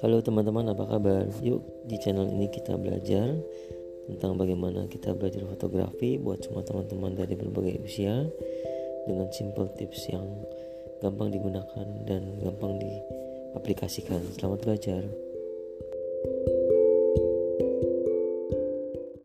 Halo teman-teman, apa kabar? Yuk, di channel ini kita belajar tentang bagaimana kita belajar fotografi buat semua teman-teman dari berbagai usia dengan simple tips yang gampang digunakan dan gampang diaplikasikan. Selamat belajar.